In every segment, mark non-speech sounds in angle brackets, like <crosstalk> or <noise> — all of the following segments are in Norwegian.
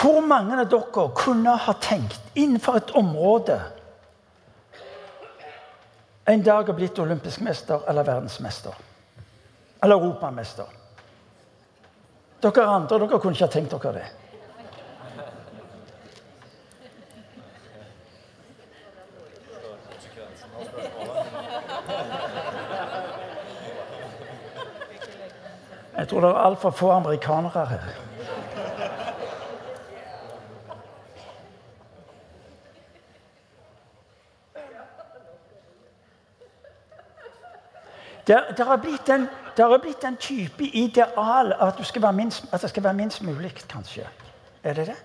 Hvor mange av dere kunne ha tenkt innenfor et område en dag har blitt olympisk mester eller verdensmester? Eller europamester? Dere andre dere kunne ikke ha tenkt dere det. Jeg tror det er altfor få amerikanere her. Det, har blitt en, det har blitt en type ideal at, minst, at, det skal være minst mulig, kanskje. Er det det?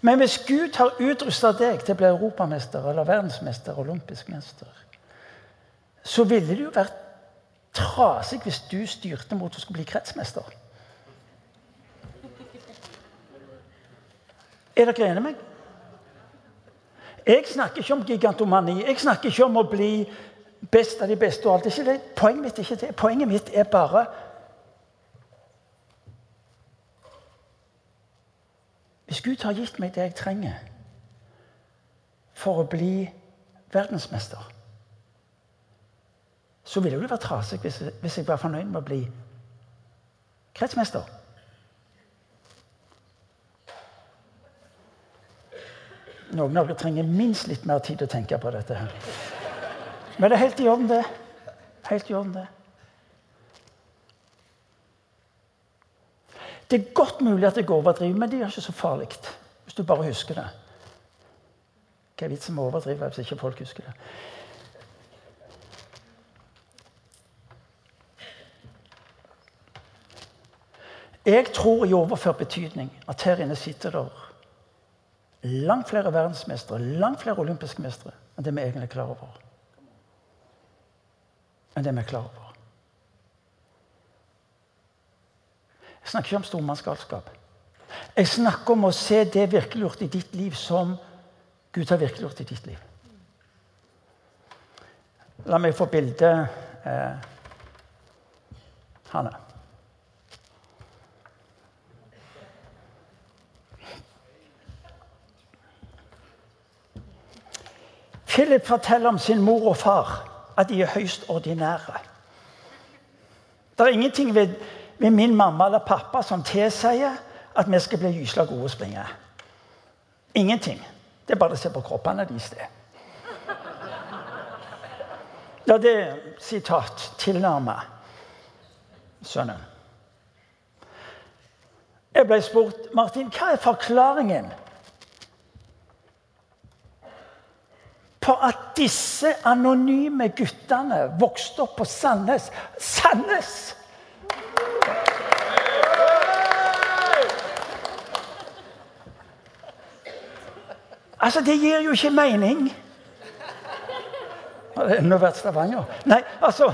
Men hvis Gud har utrusta deg til å bli europamester eller verdensmester, olympisk mester, så ville det jo vært trasig hvis du styrte mot å skulle bli kretsmester. Er dere enige med meg? Jeg snakker ikke om gigantomani. Jeg snakker ikke om å bli best av de beste. og alt. Ikke det. Poenget mitt er ikke det. Poenget mitt er bare Hvis Gud har gitt meg det jeg trenger for å bli verdensmester, så ville det jo vært trasig hvis, hvis jeg var fornøyd med å bli kretsmester. Noen av dere trenger minst litt mer tid å tenke på dette. her. Men det er helt i orden, det. Helt i orden, det. Det er godt mulig at jeg overdriver, men det er ikke så farlig. Hvis du bare husker det. Hva er vitsen med å overdrive hvis ikke folk husker det? Jeg tror i overført betydning at her inne sitter det langt flere verdensmestere, langt flere olympiske mestere enn det vi egentlig er klar over enn det vi er klar over. Jeg snakker ikke om stormannsgalskap. Jeg snakker om å se det virkeliggjort i ditt liv som Gud har virkeliggjort i ditt liv. La meg få bildet eh, Hanne. Philip forteller om sin mor og far at de er høyst ordinære. Det er ingenting ved, ved min mamma eller pappa som tilsier at vi skal bli gysla gode å springe. Ingenting. Det er bare å se på kroppene deres, det. Ja, det er sitat tilnærma sønnen. Jeg ble spurt Martin, hva er forklaringen på at disse anonyme guttene vokste opp på Sandnes. Sandnes! Altså, det gir jo ikke mening. Har det enda vært Stavanger? Nei, altså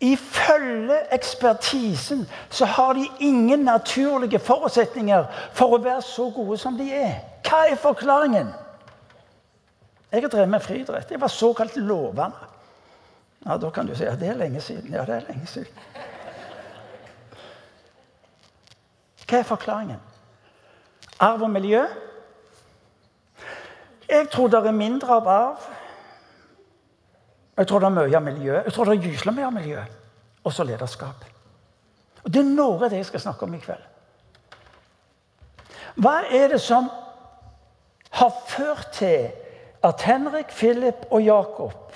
Ifølge ekspertisen så har de ingen naturlige forutsetninger for å være så gode som de er. Hva er forklaringen? Jeg har drevet med friidrett. Jeg var såkalt lovende. Ja, Da kan du si at det er lenge siden. Ja, det er lenge siden. Hva er forklaringen? Arv og miljø? Jeg tror det er mindre av arv jeg tror det er mye av miljø. Jeg tror det er gyselig mye av miljø. Også lederskap. Og Det er noe av det jeg skal snakke om i kveld. Hva er det som har ført til at Henrik, Philip og Jakob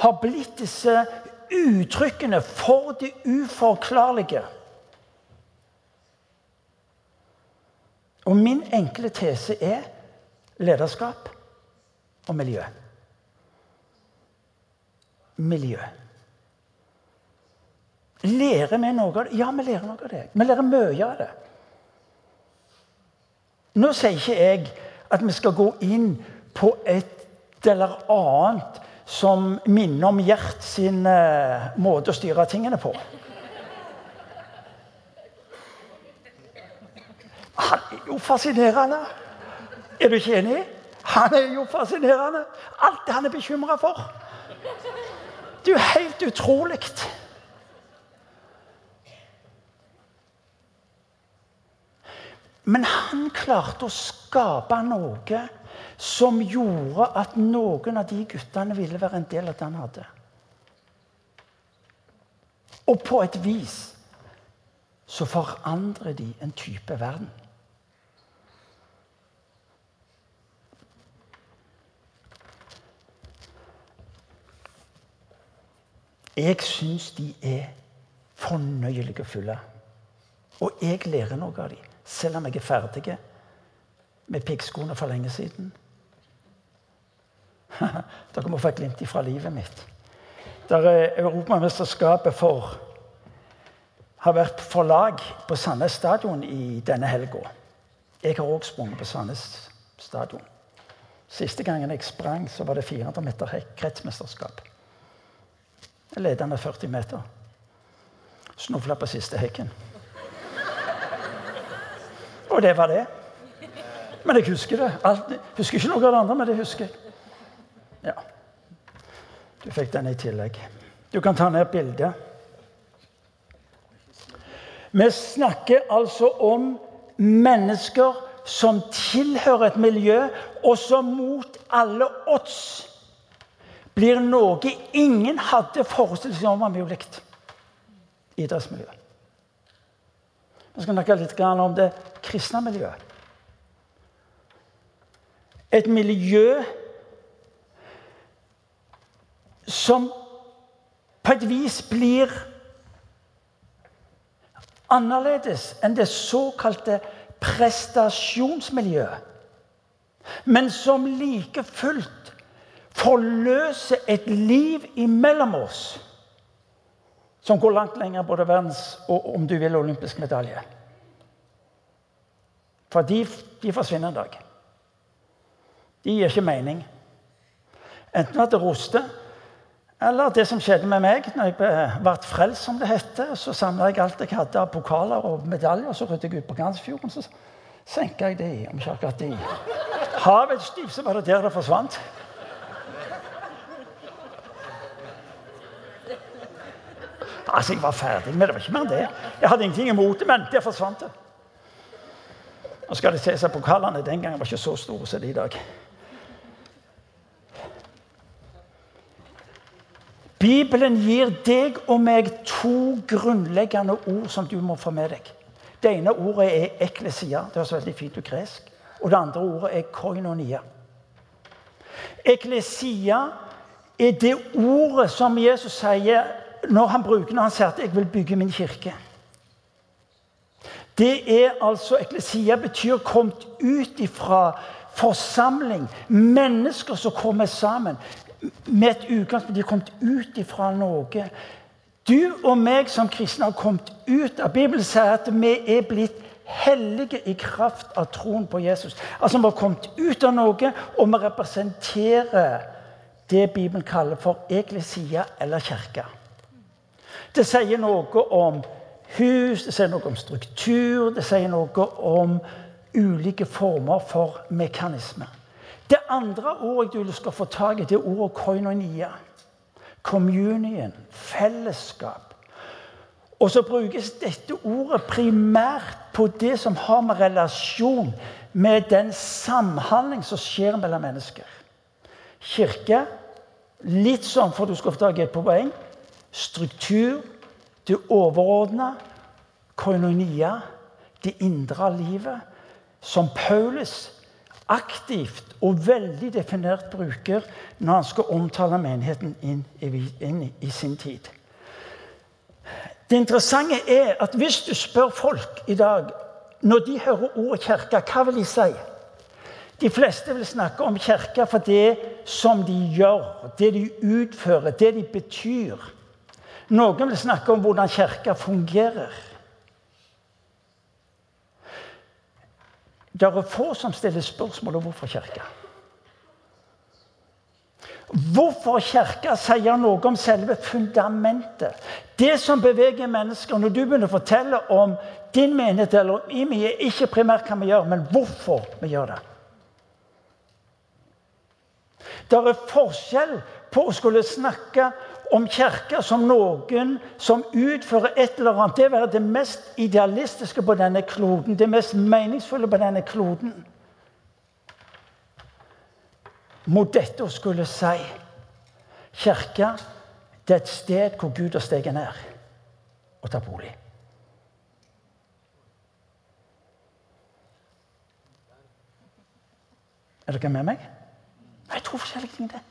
har blitt disse uttrykkene for det uforklarlige? Og min enkle tese er lederskap og miljø miljø. Lærer vi noe av det? Ja, vi lærer noe av det. Vi lærer mye av det. Nå sier ikke jeg at vi skal gå inn på et eller annet som minner om Gjert sin uh, måte å styre tingene på. Han er jo fascinerende. Er du ikke enig? Han er jo fascinerende. Alt det han er bekymra for. Det er jo helt utrolig. Men han klarte å skape noe som gjorde at noen av de guttene ville være en del av det han hadde. Og på et vis så forandrer de en type verden. Jeg syns de er fornøyelige og fulle. Og jeg lærer noe av dem selv om jeg er ferdig med piggskoene for lenge siden. <laughs> Dere må få et glimt ifra livet mitt. Der Europamesterskapet for har vært for lag på Sandnes stadion i denne helga. Jeg har òg sprunget på Sandnes stadion. Siste gangen jeg sprang, så var det 400 meter kretsmesterskap. Jeg leda henne 40 meter. Snufla på siste hekken. Og det var det. Men jeg husker det. Alt, husker ikke noe av det andre, men det husker jeg. Ja. Du fikk den i tillegg. Du kan ta ned bildet. Vi snakker altså om mennesker som tilhører et miljø, og som mot alle odds blir noe ingen hadde forestilt seg om var mulig. Idrettsmiljøet. Vi skal snakke litt om det kristne miljøet. Et miljø som på et vis blir annerledes enn det såkalte prestasjonsmiljøet. Men som like fullt forløser et liv imellom oss som går langt lenger både verdens og om du vil olympisk medalje. For de, de forsvinner en dag. De gir ikke mening. Enten at det roster, eller det som skjedde med meg når jeg ble frelst, som det heter. Så samla jeg alt jeg hadde av pokaler og medaljer, så ryddet jeg ut på Gansfjorden. Så senka jeg de, om ikke akkurat de. Havets dyp, så var det der det forsvant. Altså, Jeg var ferdig med det. var ikke mer enn det. Jeg hadde ingenting imot det, men der forsvant det. Nå skal det sies at Pokalene den gangen var ikke så store som de i dag. Bibelen gir deg og meg to grunnleggende ord som du må få med deg. Det ene ordet er eklesia. Det høres veldig fint ut gresk. Og det andre ordet er koinonia. Eklesia er det ordet som Jesus sier når han bruker når han sier at 'jeg vil bygge min kirke'. Det er altså Eklesia betyr kommet ut ifra forsamling. Mennesker som kommer sammen med et utgangspunkt. De er kommet ut ifra noe. Du og meg som kristne har kommet ut av Bibelen sier at vi er blitt hellige i kraft av troen på Jesus. Altså Vi har kommet ut av noe, og vi representerer det Bibelen kaller for eklesia eller kirke. Det sier noe om hus, det sier noe om struktur, det sier noe om ulike former for mekanisme. Det andre ordet du skal få tak i, det er ordet koinonia. Communion, fellesskap. Og så brukes dette ordet primært på det som har med relasjon med den samhandling som skjer mellom mennesker. Kirke, litt sånn for du skal få tak i et poeng, struktur, det overordna, koinonia, det indre livet, som Paulus aktivt og veldig definert bruker når han skal omtale menigheten inn i, inn i sin tid. Det interessante er at hvis du spør folk i dag når de hører ordet kirke, hva vil de si? De fleste vil snakke om kirke for det som de gjør, det de utfører, det de betyr. Noen vil snakke om hvordan kirka fungerer. Det er få som stiller spørsmål om hvorfor kirka. Hvorfor kirka sier noe om selve fundamentet. Det som beveger mennesker. Når du begynner å fortelle om din menighet eller om IMI, er ikke primært hva vi gjør, men hvorfor vi gjør det. Det er forskjell på å skulle snakke om kirka som noen som utfører et eller annet. Det være det mest idealistiske på denne kloden, det mest meningsfulle på denne kloden. Mot dette å skulle si kirka det er et sted hvor Gud har steget ned og tar bolig. Er dere med meg? Jeg tror forskjellige ting. det.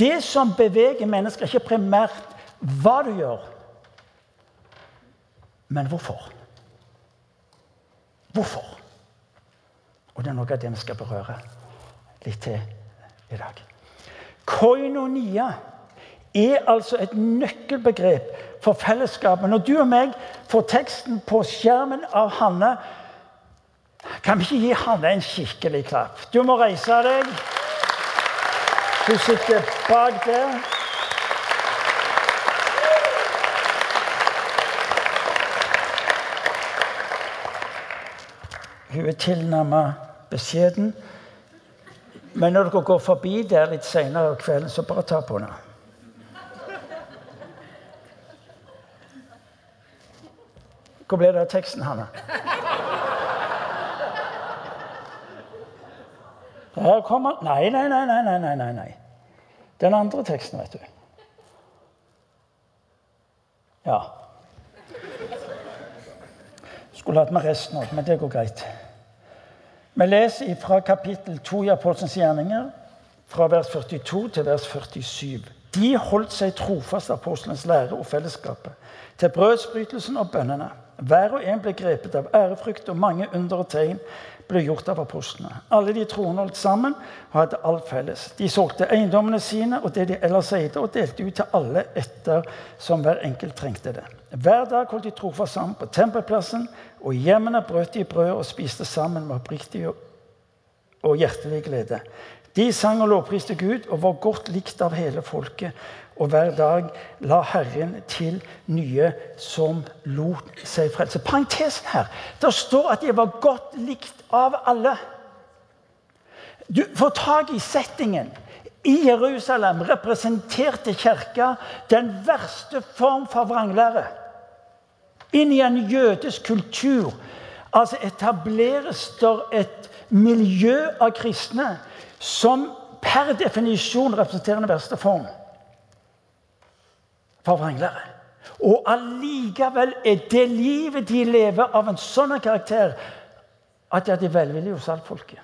Det som beveger mennesker, er ikke primært hva du gjør, men hvorfor. Hvorfor? Og det er noe av det vi skal berøre litt til i dag. Koinonia er altså et nøkkelbegrep for fellesskapet. Når du og meg får teksten på skjermen av Hanne, kan vi ikke gi Hanne en skikkelig klapp? Du må reise deg. Hun sitter bak der. Hun er tilnærmet beskjeden. Men når dere går forbi der litt senere om kvelden, så bare ta på henne. Hvor ble det av teksten, Hanne? Her kommer Nei, nei, nei, nei, nei, nei, nei. Den andre teksten, vet du. Ja. Skulle hatt med resten òg, men det går greit. Vi leser fra kapittel 2 i Apostelens gjerninger, fra vers 42 til vers 47. De holdt seg trofast av apostelens lære og fellesskapet, til brødsbrytelsen og bønnene. Hver og en ble grepet av ærefrykt, og mange under og tegn ble gjort av apostlene. Alle de troende holdt sammen og hadde alt felles. De solgte eiendommene sine og det de ellers eide, og delte ut til alle etter som hver enkelt trengte det. Hver dag holdt de trofast sammen på tempelplassen, og hjemmene brøt de brød og spiste sammen med oppriktig og hjertelig glede. De sang og lovpriste Gud og var godt likt av hele folket. Og hver dag la Herren til nye som lot seg frelse. Parentesen her. Det står at jeg var godt likt av alle. Du får tak i settingen. I Jerusalem representerte kirka den verste form for vranglære. Inn i en jødisk kultur altså etableres der et miljø av kristne som per definisjon representerer den verste form for vranglere. Og allikevel er det livet de lever, av en sånn karakter at de er velvillige hos alt folket.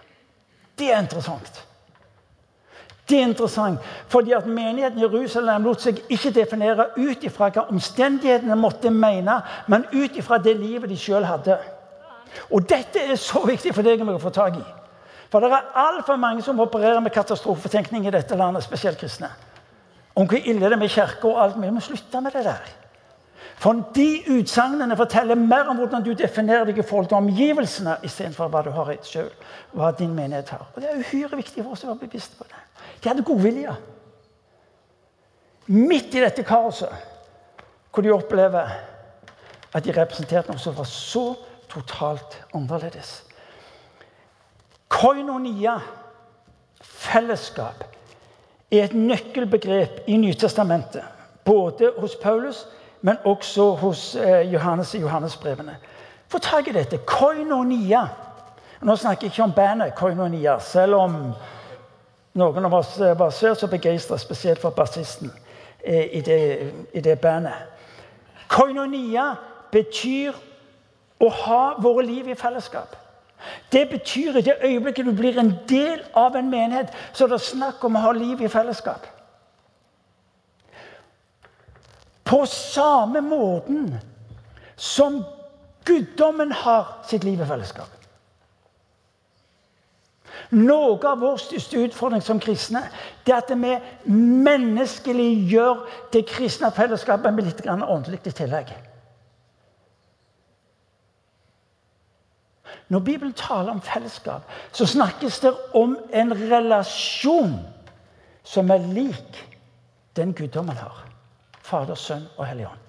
Det er interessant. Det er interessant, fordi at Menigheten i Jerusalem lot seg ikke definere ut ifra hva omstendighetene måtte mene, men ut ifra det livet de sjøl hadde. Og Dette er så viktig for deg å få tak i. For det er altfor mange som opererer med katastrofetenkning i dette landet, spesielt kristne om hvor ille det er med kirka og alt. Vi må slutte med det der. For de utsagnene forteller mer om hvordan du definerer deg i forhold til omgivelsene, istedenfor hva du har sjøl, hva din menighet har. Og Det er uhyre viktig for oss å være bevisste på det. De hadde godvilje. Midt i dette kaoset, hvor de opplever at de representerte noe som var så totalt annerledes. Koinonia, fellesskap, er et nøkkelbegrep i Nytestamentet. Både hos Paulus, men også hos eh, Johannes i Johannesbrevene. Få tak i dette. Koinonia. Nå snakker jeg ikke om bandet Koinonia, selv om noen av oss eh, var svært så begeistra, spesielt for bassisten eh, i, det, i det bandet. Koinonia betyr å ha våre liv i fellesskap. Det betyr i det øyeblikket du blir en del av en menighet, så er det snakk om å ha liv i fellesskap. På samme måten som guddommen har sitt liv i fellesskap. Noe av vår største utfordring som kristne det er at vi menneskelig gjør det kristne fellesskapet med litt åndelig i tillegg. Når Bibelen taler om fellesskap, så snakkes det om en relasjon som er lik den guddommen har. Fader, Sønn og Hellig Ånd.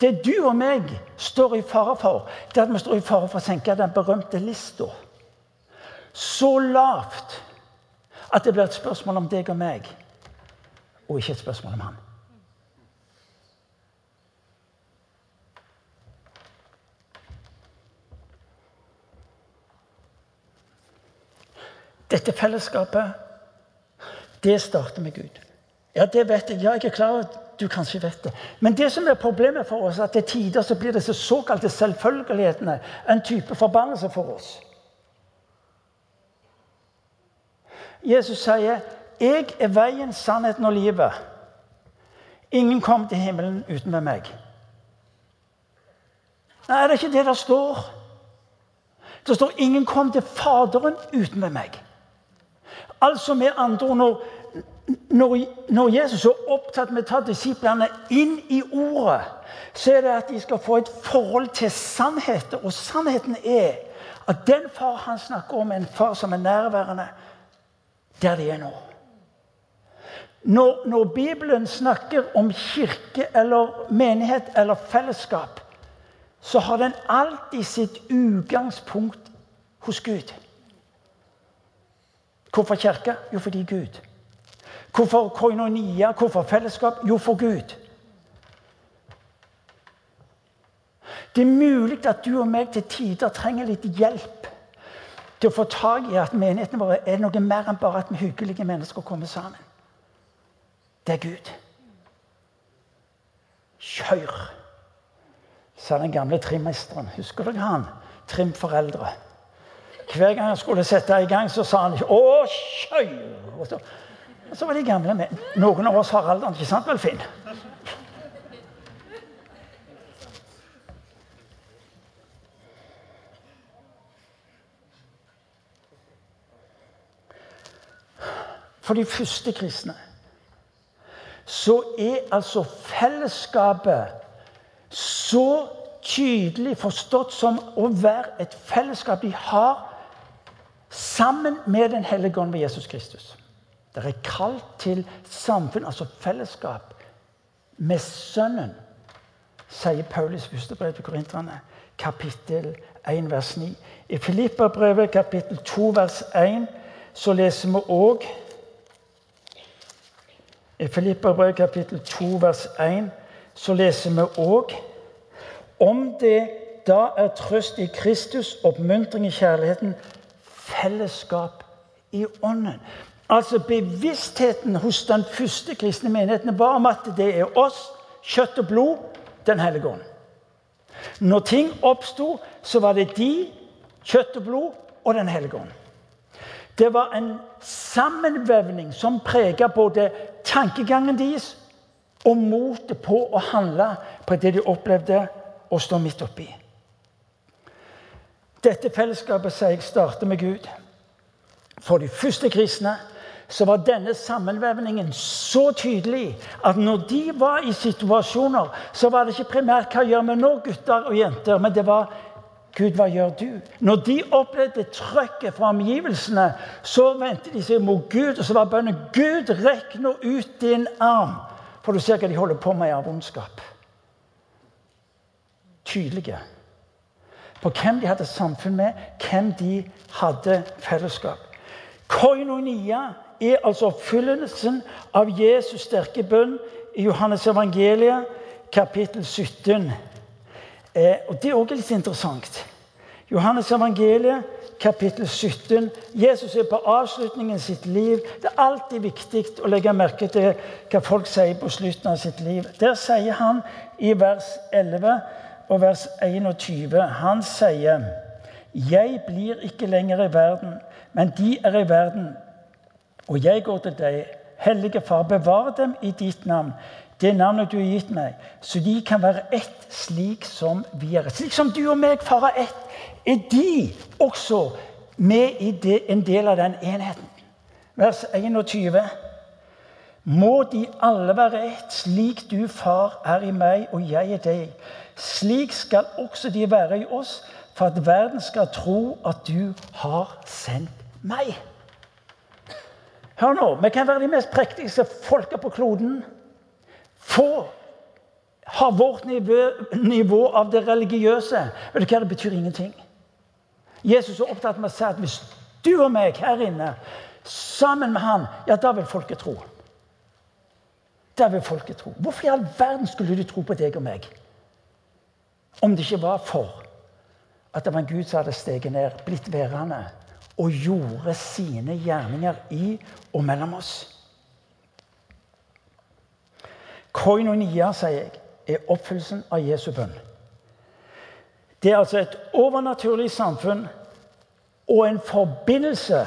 Det du og meg står i fare for, det er at vi står i fare for å senke den berømte lista. så lavt at det blir et spørsmål om deg og meg, og ikke et spørsmål om han. Dette fellesskapet, det starter med Gud. Ja, det vet jeg. Ja, jeg er klar over at du kanskje vet det. Men det som er problemet for oss, er at til tider så blir disse såkalte selvfølgelighetene en type forbannelse for oss. Jesus sier, 'Jeg er veien, sannheten og livet'. Ingen kom til himmelen uten ved meg. Nei, er det ikke det det står? Det står 'ingen kom til Faderen uten ved meg'. Altså med andre ord, når, når, Jesus er opptatt med å ta disiplene inn i ordet, så er det at de skal få et forhold til sannheten. Og sannheten er at den far han snakker om, er en far som er nærværende der de er nå. Når, når, Bibelen snakker om kirke eller menighet eller fellesskap, så har den alltid sitt utgangspunkt hos Gud. Hvorfor kirke? Jo, fordi Gud. Hvorfor koinonia? Hvorfor fellesskap? Jo, for Gud. Det er mulig at du og meg til tider trenger litt hjelp til å få tak i at menigheten vår er noe mer enn bare at vi hyggelige mennesker kommer sammen. Det er Gud. Kjør, sa den gamle trimmesteren. Husker dere han? Trimforeldre. Hver gang han skulle sette i gang, så sa han ikke 'Å, kjør!' Og så, og så var de gamle med. Noen av oss har alderen, ikke sant vel, Finn? For de første kristne så er altså fellesskapet så tydelig forstått som å være et fellesskap de har sammen med Den hellige ånd ved Jesus Kristus. Det er kalt til samfunn, altså fellesskap, med Sønnen, sier Paulus første brev til korinterne, kapittel 1, vers 9. I Filipperbrevet, kapittel 2, vers 1, så leser vi òg I Filipperbrevet, kapittel 2, vers 1, så leser vi òg om det da er trøst i Kristus, oppmuntring i kjærligheten, fellesskap i ånden. Altså Bevisstheten hos den første kristne menigheten var om at det er oss, kjøtt og blod, Den hellige ånd. Når ting oppsto, så var det de, kjøtt og blod og Den hellige ånd. Det var en sammenvevning som prega både tankegangen deres og motet på å handle på det de opplevde å stå midt oppi. Dette fellesskapet sier jeg starter med Gud. For de første kristne så var denne sammenvevningen så tydelig at når de var i situasjoner, så var det ikke primært 'hva gjør vi nå, gutter og jenter', men det var 'Gud, hva gjør du?' Når de opplevde trøkket fra omgivelsene, så vendte de seg mot Gud, og så var bønnen 'Gud, rekk nå ut din arm', for du ser hva de holder på med av ondskap. Tydelige på hvem de hadde samfunn med, hvem de hadde fellesskap. Koinonia er altså oppfyllelsen av Jesus' sterke bønn i Johannes evangeliet, kapittel 17. Eh, og Det er også litt interessant. Johannes evangeliet, kapittel 17. Jesus er på avslutningen sitt liv. Det er alltid viktig å legge merke til hva folk sier på slutten av sitt liv. Der sier han i vers 11 og vers 21. Han sier, 'Jeg blir ikke lenger i verden, men de er i verden.' 'Og jeg går til deg, Hellige Far, bevar dem i ditt navn.' Det navnet du har gitt meg, så de kan være ett, slik som vi er. Slik som du og meg, Far, er ett, er de også med i det, en del av den enheten. Vers 21. Må de alle være ett, slik du, Far, er i meg og jeg er deg. Slik skal også de være i oss, for at verden skal tro at du har sendt meg. Hør nå, Vi kan være de mest prektigste folka på kloden. Få har vårt nivå, nivå, av det religiøse. Vet du hva, Det betyr ingenting. Jesus er opptatt med å si at hvis du og meg her inne, sammen med han, ja, da vil folket tro. Da vil folket tro. Hvorfor i all verden skulle de tro på deg og meg? Om det ikke var for at det var en Gud som hadde steget ned, blitt værende og gjorde sine gjerninger i og mellom oss. Koinonia, sier jeg, er oppfyllelsen av Jesu bønn. Det er altså et overnaturlig samfunn og en forbindelse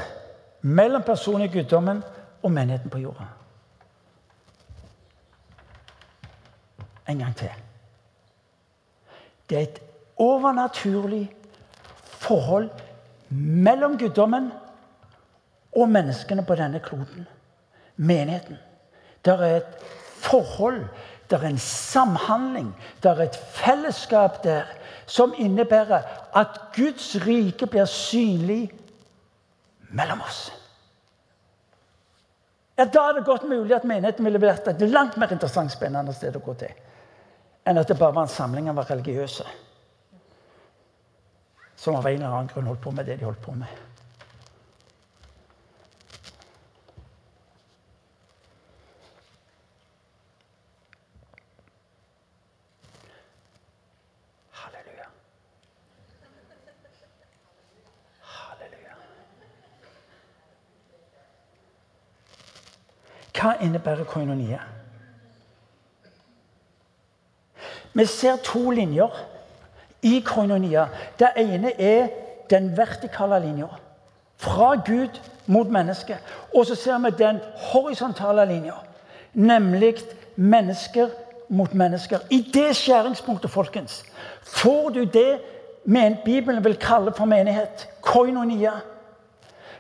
mellom personen i guddommen og menigheten på jorda. En gang til. Det er et overnaturlig forhold mellom guddommen og menneskene på denne kloden. Menigheten. Det er et forhold, det er en samhandling, det er et fellesskap der som innebærer at Guds rike blir synlig mellom oss. Ja, Da er det godt mulig at menigheten ville vært et langt mer interessant spennende sted å gå til enn at det bare var en samling av religiøse som av en eller annen grunn holdt på med det de holdt på med. Halleluja. Halleluja. Hva innebærer koinonia? Vi ser to linjer i koinonia. Det ene er den vertikale linja. Fra Gud mot menneske. Og så ser vi den horisontale linja. Nemlig mennesker mot mennesker. I det skjæringspunktet, folkens, får du det Bibelen vil kalle for menighet. Koinonia.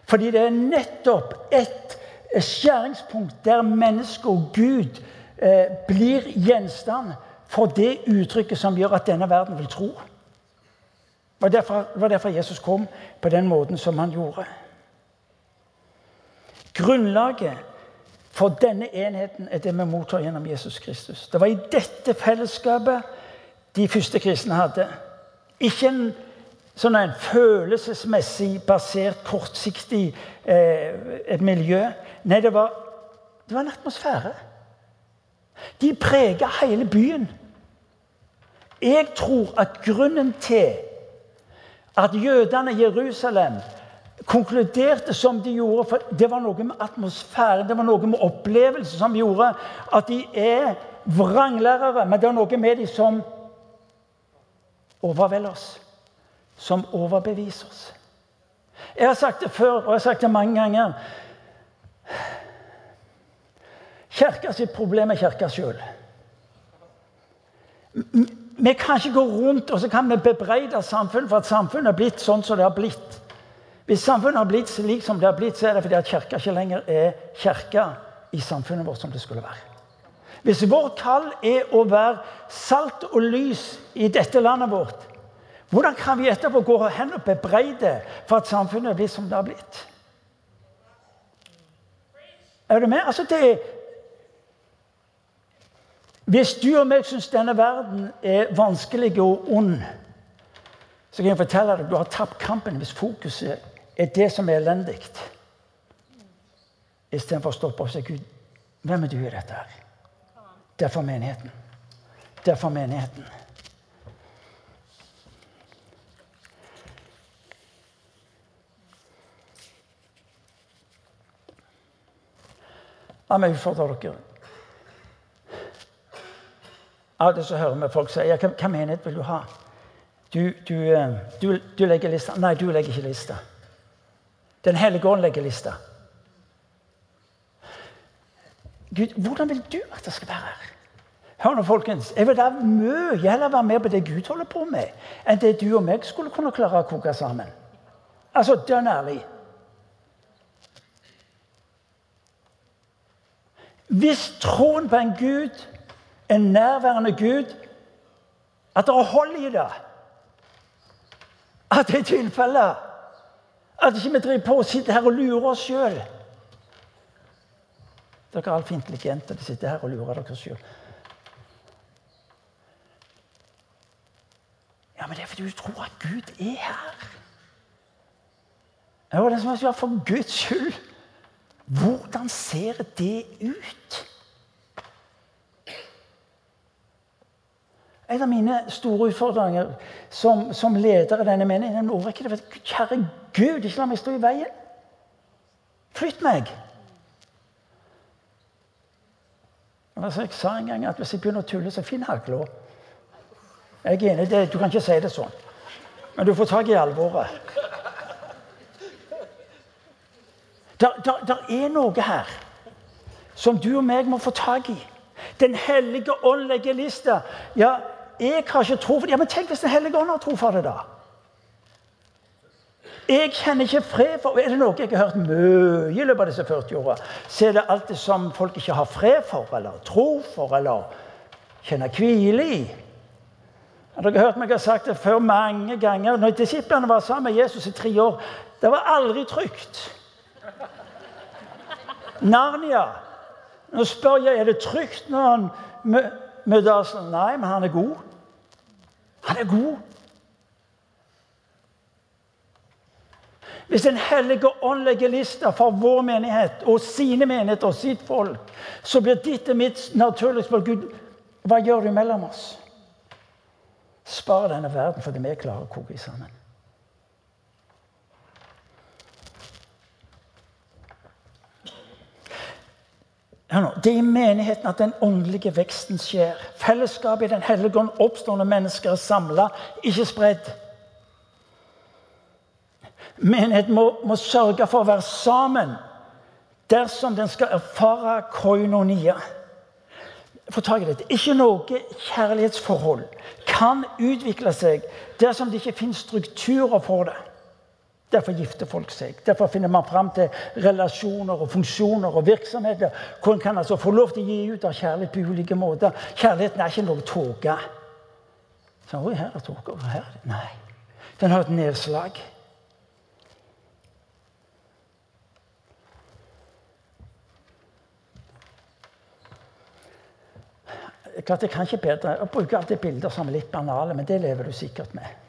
Fordi det er nettopp et skjæringspunkt der menneske og Gud eh, blir gjenstand for det uttrykket som gjør at denne verden vil tro. Det var derfor, var derfor Jesus kom på den måten som han gjorde. Grunnlaget for denne enheten er det vi mottar gjennom Jesus Kristus. Det var i dette fellesskapet de første kristne hadde. Ikke en, sånn en følelsesmessig basert, kortsiktig eh, et miljø. Nei, det var, det var en atmosfære. De prega hele byen. Jeg tror at grunnen til at jødene i Jerusalem konkluderte som de gjorde for Det var noe med atmosfæren, det var noe med opplevelsen som gjorde at de er vranglærere. Men det er noe med dem som overvelder oss. Som overbeviser oss. Jeg har sagt det før, og jeg har sagt det mange ganger. Kirka sitt problem er kirka sjøl. Vi kan ikke gå rundt og så kan vi bebreide samfunnet for at samfunnet har blitt sånn som det har blitt. Hvis samfunnet har blitt slik som det har blitt, så er det fordi at kirka ikke lenger er kirka i samfunnet vårt som det skulle være. Hvis vårt kall er å være salt og lys i dette landet vårt, hvordan kan vi etterpå gå hen og bebreide for at samfunnet er blitt som det har blitt? Er du med? Altså, det, hvis du og meg syns denne verden er vanskelig og ond, så kan jeg fortelle deg at du har tapt kampen hvis fokuset er det som er elendig. Istedenfor å stoppe og si Gud, hvem er du i dette her? Derfor menigheten. Derfor menigheten. La meg utfordre dere. Av og så hører vi folk si ja, hva, menighet vil du ha? Du, du, eh, du, du, legger lista. Nei, du legger ikke lista. Den hellige ånd legger lista. Gud, hvordan vil du at det skal være her? Hør nå, folkens. Jeg vil da mye heller være med på det Gud holder på med, enn det du og meg skulle kunne klare å koke sammen. Altså dønn ærlig. Hvis troen på en Gud en nærværende Gud, at det er hold i det. At det er tilfellet. At ikke vi driver på og sitter her og lurer oss sjøl. Dere er altfor intelligente. De sitter her og lurer dere sjøl. Ja, men det er fordi du tror at Gud er her. Ja, det som er For Guds skyld, hvordan ser det ut? En av mine store utfordringer som, som leder i denne menigheten er ikke det, Kjære Gud, ikke la meg stå i veien. Flytt meg. Altså, jeg sa en gang at hvis jeg begynner å tulle, så finn hagla. Jeg er enig det. Du kan ikke si det sånn. Men du får tak i alvoret. Det er noe her som du og meg må få tak i. Den hellige ånd legger lista. Ja, jeg har ikke tro for det. Ja, men tenk hvis Den hellige ånd har tro for det, da. Jeg kjenner ikke fred for Er det noe jeg har hørt mye i løpet av disse 40 åra, så er det alt det som folk ikke har fred for, eller tro for, eller kjenner hvile i. Dere har hørt meg ha sagt det før mange ganger. Når disiplene var sammen med Jesus i tre år, det var aldri trygt. Narnia. Nå spør jeg er det trygt når han møter. Nei, men han er god. Han er god. Hvis Den hellige ånd legger lista for vår menighet og sine menigheter og sitt folk, så blir ditt og mitt naturlige spørsmål Gud, hva gjør du mellom oss? Spar denne verden fordi vi klarer å koke sammen. Det er i menigheten at den åndelige veksten skjer. Fellesskapet i Den hellige ånd oppstår når mennesker er samla, ikke spredd. Menigheten må, må, sørge for å være sammen dersom den skal erfare koinonia. Få tak i dette. Ikke noe kjærlighetsforhold kan utvikle seg dersom det ikke finnes strukturer for det. Derfor gifter folk seg. Derfor finner man fram til relasjoner og funksjoner og virksomheter hvor en kan altså få lov til å gi ut av kjærlighet på ulike måter. Kjærligheten er ikke noe tåke. Så, Oi, her er tåke. Her er. Nei. Den har et nedslag. Klart Jeg kan ikke bedre å bruke alltid bilder som er litt banale, men det lever du sikkert med.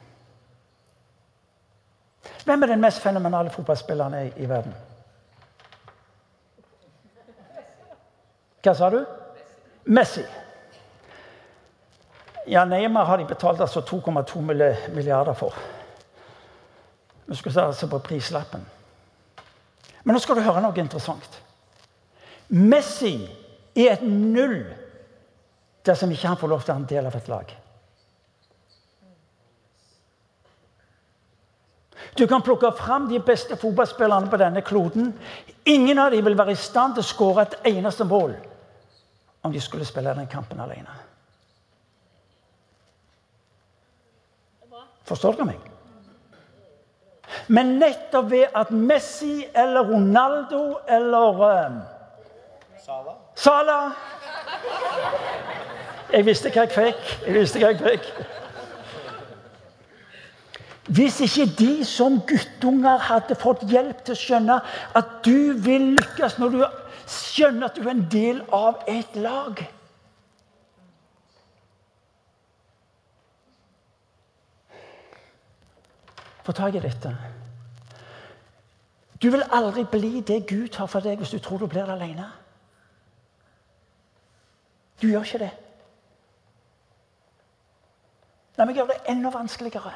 Hvem er den mest fenomenale fotballspilleren i, i verden? Hva sa du? Messi. Ja, Neymar har de betalt altså 2,2 milliarder for. Vi skal se altså på prislappen. Men nå skal du høre noe interessant. Messi er et null dersom ikke han får lov til å være en del av et lag. Du kan plukke fram de beste fotballspillerne på denne kloden. Ingen av dem vil være i stand til å skåre et eneste mål om de skulle spille den kampen alene. Forstår dere meg? Men nettopp ved at Messi eller Ronaldo eller um, Sala. Sala Jeg visste hva jeg fikk. Jeg visste hva jeg fikk. Hvis ikke de som guttunger hadde fått hjelp til å skjønne at du vil lykkes når du skjønner at du er en del av et lag Få tak i dette. Du vil aldri bli det Gud har for deg, hvis du tror du blir det alene. Du gjør ikke det. La meg gjøre det enda vanskeligere.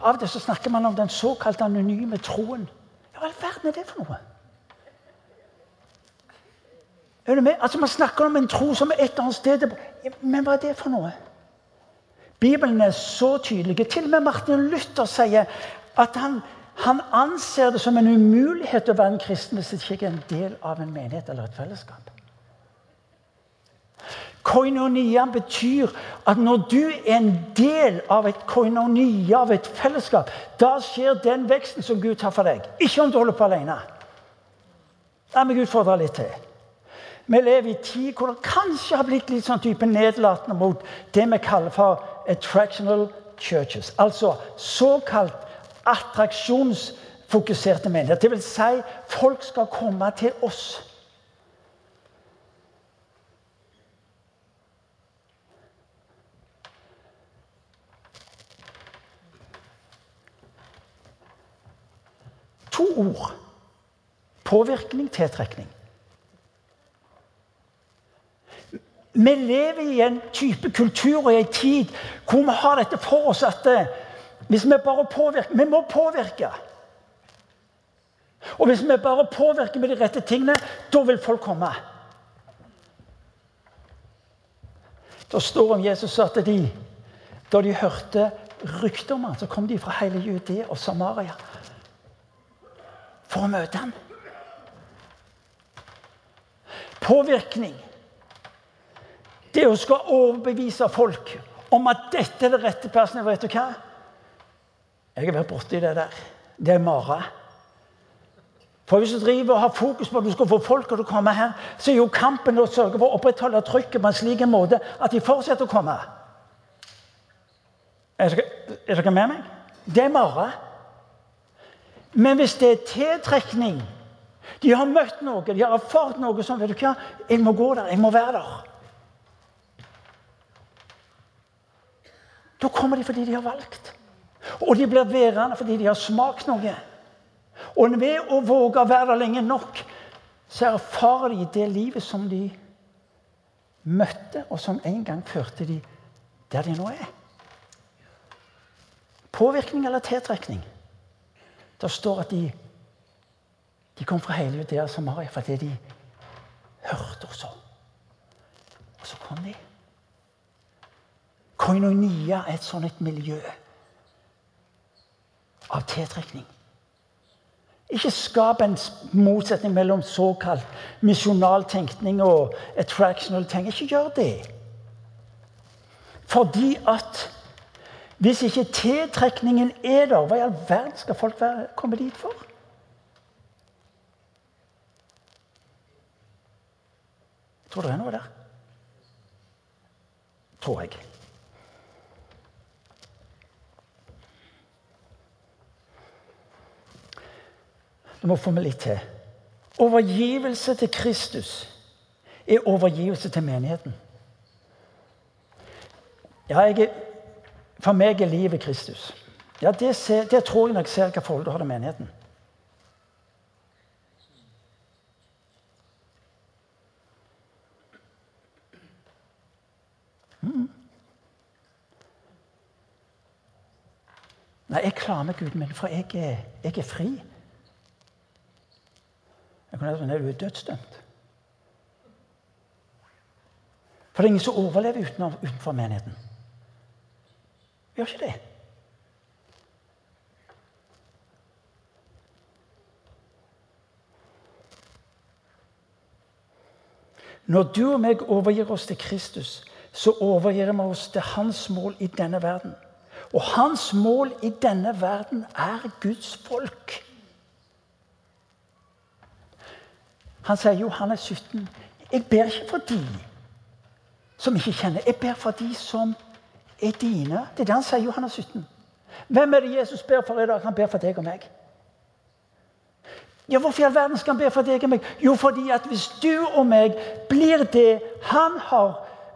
Av til så snakker man om den såkalte anonyme troen. Hva i all verden er det for noe? Er du med? Altså Man snakker om en tro som er et eller annet sted Men hva er det for noe? Bibelen er så tydelig. Til og med Martin Luther sier at han, han anser det som en umulighet å være en kristen hvis det ikke er en del av en menighet eller et fellesskap. Koinonia betyr at når du er en del av et koinonia, av et fellesskap, da skjer den veksten som Gud tar for deg. Ikke om du holder på alene. La meg utfordre litt til. Vi lever i tid hvor det kanskje har blitt litt sånn type nedlatende mot det vi kaller for attractional churches. Altså såkalt attraksjonsfokuserte menigheter. Det vil si, folk skal komme til oss. To ord. Påvirkning, tiltrekning. Vi lever i en type kultur og i en tid hvor vi har dette for oss at eh, hvis vi bare påvirker Vi må påvirke. Og hvis vi bare påvirker med de rette tingene, da vil folk komme. Det står om Jesus at de, da de hørte rykter om ham, så kom de fra hele Judea og Samaria for å møte ham. Påvirkning. Det å skal overbevise folk om at dette er det rette plassen. Vet du hva? Jeg har vært borti det der. Det er mare. For Hvis du driver og har fokus på at du skal få folk til å komme her, så er jo kampen å sørge for å opprettholde trykket på en slik måte at de fortsetter å komme. Er dere med meg? Det er mare. Men hvis det er tiltrekning De har møtt noe, de har erfart noe som vet du hva, Jeg må gå der, jeg må være der. Da kommer de fordi de har valgt. Og de blir værende fordi de har smakt noe. Og ved å våge å være der lenge nok, så erfarer de det livet som de møtte, og som en gang førte de der de nå er. Påvirkning eller tiltrekning. Det står at de, de kom fra hele Judea og Samaria fordi de hørte også. Og så kom de. Koinonia er et sånt et miljø av tiltrekning. Ikke skap en motsetning mellom såkalt misjonal tenkning og attractional tenkning. Ikke gjør det. Fordi at hvis ikke tiltrekningen er der, hva i all verden skal folk være, komme dit for? Tror det er noe der? Tror jeg. Du må få med litt til. Overgivelse til Kristus er overgivelse til menigheten. Ja, jeg, for meg er livet Kristus. Ja, det, ser, det tror jeg når jeg ser hva forhold du har til menigheten. Mm. Nei, jeg klarer meg Gud min, for jeg er, jeg er fri. Jeg kunne sagt, at du er dødsdømt. For det er ingen som overlever utenfor menigheten. Gjør ikke det. Når du og meg overgir oss til Kristus, så overgir vi oss til hans mål i denne verden. Og hans mål i denne verden er Guds folk. Han sier i Johannes 17.: Jeg ber ikke for de som ikke kjenner. Jeg ber for de som er dine. Det er det han sier i Johannes 17. Hvem er det Jesus ber for i dag? Han ber for deg og meg. Ja, Hvorfor i all verden skal han be for deg og meg? Jo, fordi at hvis du og meg blir det han har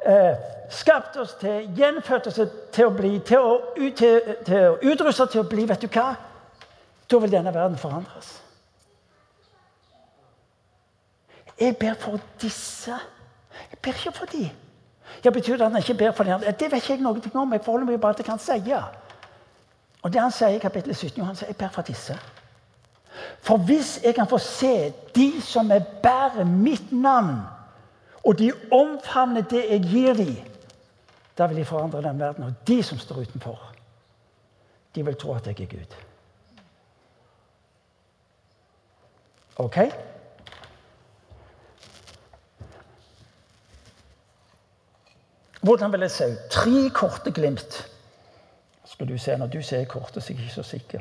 eh, skapt oss til, gjenfødt oss til å bli, til å, til, til å utruste til å bli, vet du hva? Da vil denne verden forandres. Jeg ber for disse. Jeg ber ikke for de. Ja, Betyr det at han ikke ber for de andre? Det vet ikke jeg noe om. Jeg forholder meg bare til hva han sier. Og det han sier i kapittel 17, han sier jeg ber for disse. For hvis jeg kan få se de som er bærer mitt navn, og de omfavner det jeg gir dem, da vil de forandre den verden. Og de som står utenfor, de vil tro at jeg er Gud. Ok? Hvordan vil det se ut? Tre korte glimt. Skal du se Når du ser kortet, så er jeg ikke så sikker.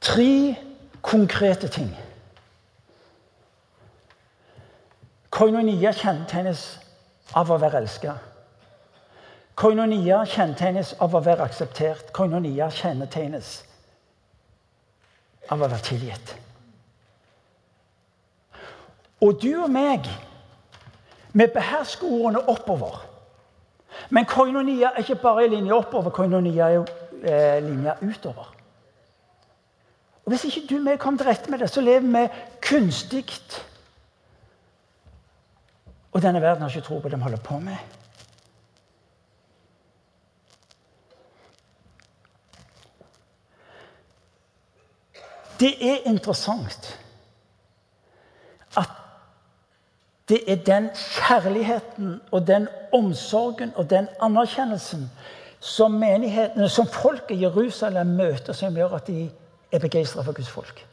Tre konkrete ting. Koinonia kjennetegnes av å være elska. Koinonia kjennetegnes av å være akseptert. Koinonia kjennetegnes av å være tilgitt. Og du og meg vi behersker ordene oppover. Men koinonia er ikke bare en linje oppover. Koinonia er eh, linja utover. Og Hvis ikke du og jeg kommer til rette med det, så lever vi kunstig. Og denne verden har ikke tro på det de holder på med. Det er interessant at det er den kjærligheten og den omsorgen og den anerkjennelsen som menighetene, som folket i Jerusalem møter, som gjør at de er begeistra for Guds folk.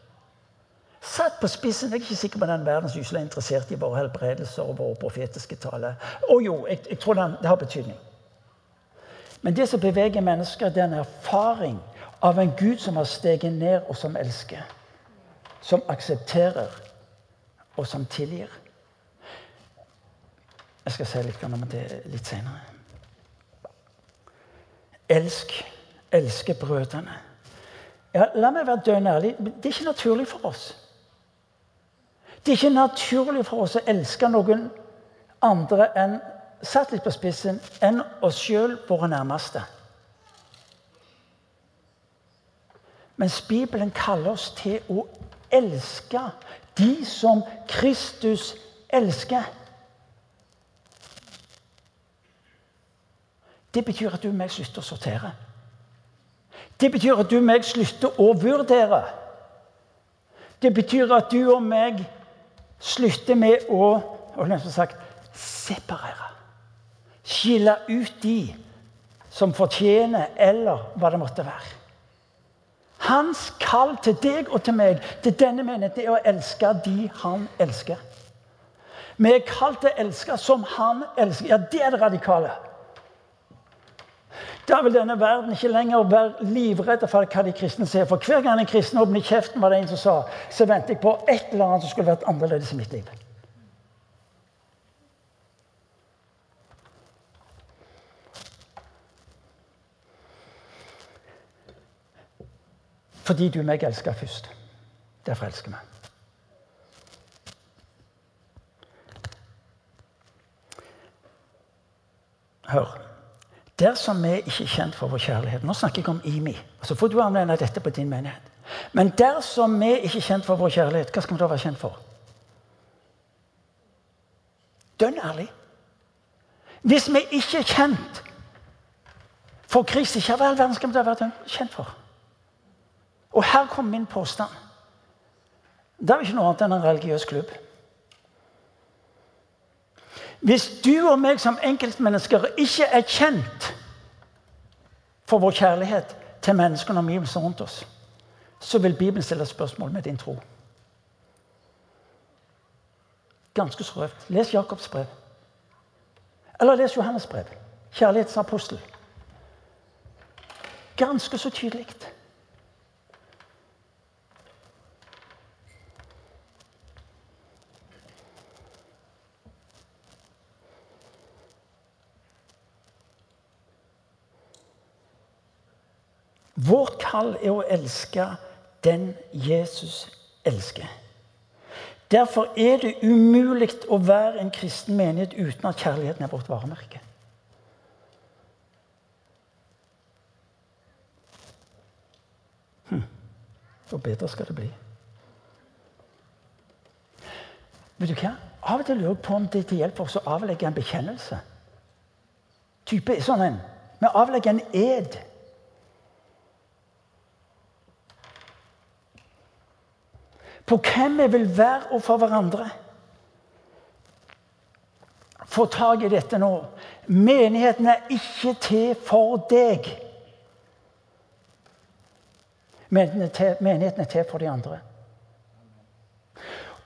Satt på spissen. Jeg er ikke sikker på den verden som er interessert i våre helbredelser og våre profetiske tale. Og jo, jeg, jeg tror det har betydning. Men det som beveger mennesker, det er en erfaring av en Gud som har steget ned, og som elsker. Som aksepterer, og som tilgir. Jeg skal si litt om det litt senere. Elsk. Elske brødrene. Ja, la meg være dønn ærlig. Det er ikke naturlig for oss. Det er ikke naturlig for oss å elske noen andre enn satt litt på spissen, enn oss sjøl, våre nærmeste. Mens Bibelen kaller oss til å elske de som Kristus elsker. Det betyr at du og meg slutter å sortere. Det betyr at du og meg slutter å vurdere. Det betyr at du og meg slutter med å sagt, separere. Skille ut de som fortjener, eller hva det måtte være. Hans kall til deg og til meg, til denne menigheten, er å elske de han elsker. Vi er kalt til å elske som han elsker. Ja, det er det radikale. Da vil denne verden ikke lenger være livredde for hva de kristne ser. For hver gang en kristen åpner kjeften, var det en som sa, så venter jeg på et eller annet som skulle vært annerledes i mitt liv. Fordi du meg elsker først. Derfor elsker vi. Hør. Dersom vi ikke er kjent for vår kjærlighet Nå snakker jeg om IMI. Så får du anvende dette på din menighet. Men dersom vi ikke er kjent for vår kjærlighet, hva skal vi da være kjent for? Dønn ærlig. Hvis vi ikke er kjent for Kristi hva i all verden skal vi da være kjent for? Og her kommer min påstand. Det er jo ikke noe annet enn en religiøs klubb. Hvis du og meg som enkeltmennesker ikke er kjent for vår kjærlighet til menneskene og omgivelsene rundt oss, så vil Bibelen stille spørsmål med din tro. Ganske så røft. Les Jakobs brev. Eller les Johannes brev. Kjærlighetsapostel. Ganske så tydelig. Vårt kall er å elske den Jesus elsker. Derfor er det umulig å være en kristen menighet uten at kjærligheten er vårt varemerke. Hm. Og bedre skal det bli. Vet du hva? Av og til lurer jeg på om det er til hjelp for oss å avlegge en bekjennelse. Type sånn en. Vi avlegger en ed. På hvem vi vil være overfor hverandre. Få tak i dette nå. Menigheten er ikke til for deg. Menigheten er til for de andre.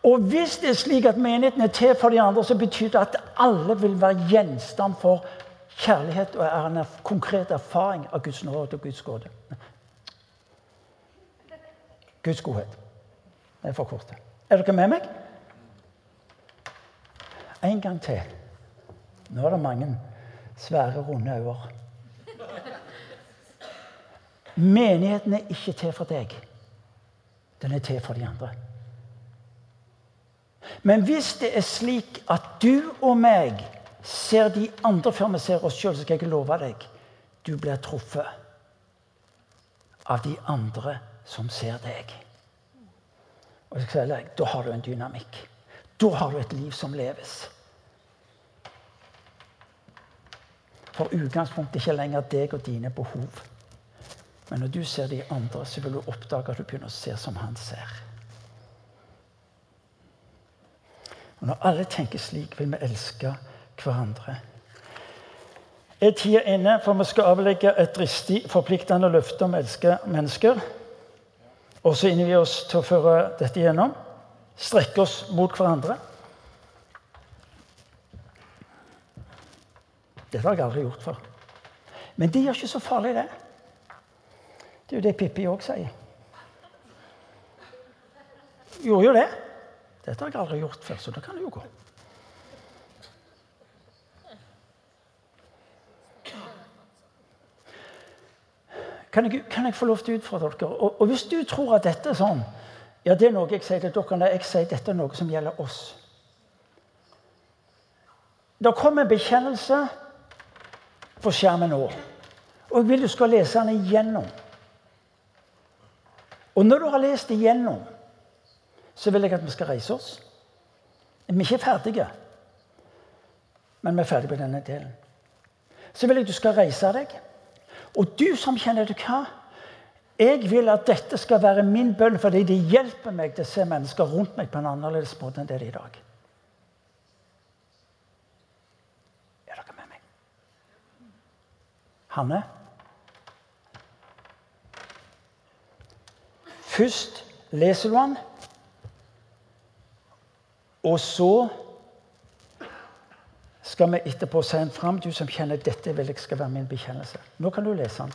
Og hvis det er slik at menigheten er til for de andre, så betyr det at alle vil være gjenstand for kjærlighet og er en konkret erfaring av Guds nåde og Guds gåte. Guds godhet. Det er for korte. Er dere med meg? En gang til. Nå er det mange svære, runde øyne. Menigheten er ikke til for deg. Den er til for de andre. Men hvis det er slik at du og meg ser de andre før vi ser oss sjøl, så skal jeg love deg du blir truffet av de andre som ser deg. Og jeg skal si deg, Da har du en dynamikk. Da har du et liv som leves. For utgangspunktet er ikke lenger deg og dine behov. Men når du ser de andre, så vil du oppdage at du begynner å se som han ser. Og Når alle tenker slik, vil vi elske hverandre. Er tida inne for vi skal avlegge et dristig, forpliktende løfte om å elske mennesker? Og så innvie oss til å føre dette gjennom. Strekke oss mot hverandre. Dette har jeg aldri gjort før. Men det gjør ikke så farlig, det. Det er jo det Pippi òg sier. Gjorde jo det. Dette har jeg aldri gjort før, så da kan det jo gå. Kan jeg, kan jeg, få lov til å utfordre dere? Og, og, hvis du tror at dette er sånn Ja, det er noe jeg sier til dere når jeg sier dette er noe som gjelder oss. Det kommer en bekjennelse på skjermen nå. Og jeg vil du skal lese den igjennom. Og når du har lest igjennom, så vil jeg at vi skal reise oss. Vi er ikke ferdige, men vi er ferdige på denne delen. Så vil jeg at du skal reise deg. Og du som kjenner det hva? Jeg vil at dette skal være min bønn fordi det hjelper meg til å se mennesker rundt meg på en annerledes måte enn det er i dag. Er dere med meg? Hanne? Først leser du den, og så skal vi etterpå si den fram, du som kjenner dette vil jeg skal være min bekjennelse. Nå kan du lese den.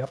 Ja.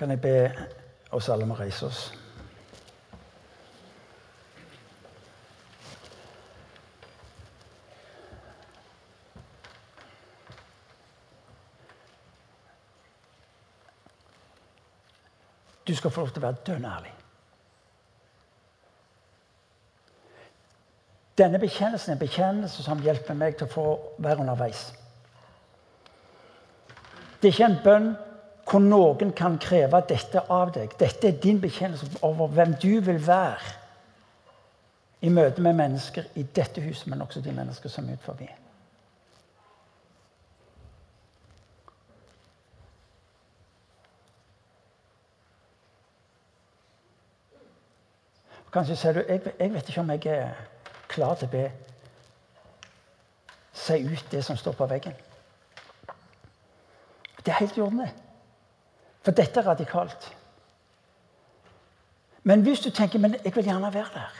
Kan jeg be oss alle om å reise oss. Du skal få lov til å være dønn ærlig. Denne bekjennelsen er en bekjennelse som hjelper meg til å få være underveis. Det er ikke en bønn hvor noen kan kreve dette av deg. Dette er din bekjennelse over hvem du vil være i møte med mennesker i dette huset, men også de mennesker som er ut forbi. Kanskje sier du jeg, jeg vet ikke om jeg er klar til å be Si ut det som står på veggen. Det er helt i orden, det. For dette er radikalt. Men hvis du tenker men jeg vil gjerne være der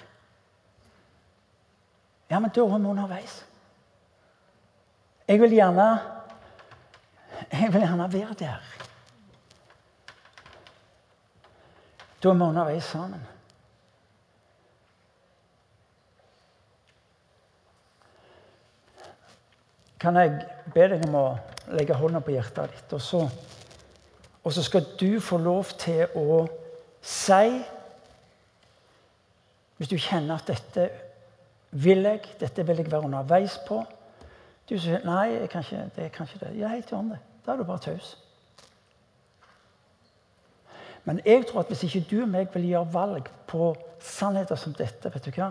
Ja, men da er vi underveis. Jeg vil gjerne Jeg vil gjerne være der. Da er vi underveis sammen. Kan jeg be deg om å legge hånda på hjertet ditt, og så og så skal du få lov til å si Hvis du kjenner at dette vil jeg, dette vil jeg være underveis på Du sier nei, jeg kan ikke, det er kanskje det. Ja, helt i orden. Da er du bare taus. Men jeg tror at hvis ikke du og meg vil gjøre valg på sannheter som dette, vet du hva,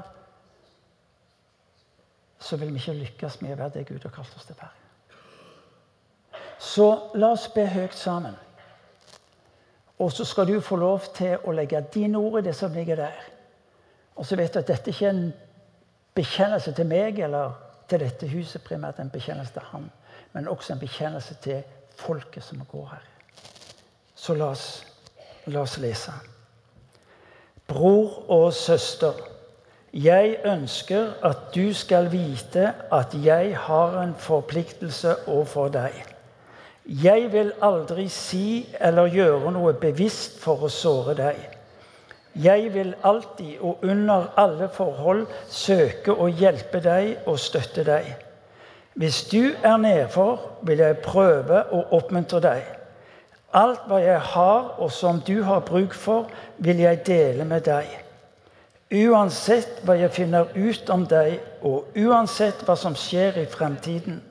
så vil vi ikke lykkes med å være det Gud har kalt oss til å være. Så la oss be høyt sammen. Og så skal du få lov til å legge dine ord i det som ligger der. Og så vet du at dette ikke er en bekjennelse til meg eller til dette huset, primært en bekjennelse til Han, men også en bekjennelse til folket som går her. Så la oss, la oss lese. Bror og søster, jeg ønsker at du skal vite at jeg har en forpliktelse overfor deg. Jeg vil aldri si eller gjøre noe bevisst for å såre deg. Jeg vil alltid og under alle forhold søke å hjelpe deg og støtte deg. Hvis du er nedfor, vil jeg prøve å oppmuntre deg. Alt hva jeg har, og som du har bruk for, vil jeg dele med deg. Uansett hva jeg finner ut om deg, og uansett hva som skjer i fremtiden,